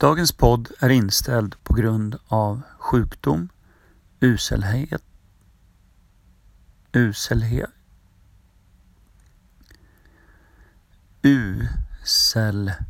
Dagens podd är inställd på grund av sjukdom, uselhet, uselhet, uselhet.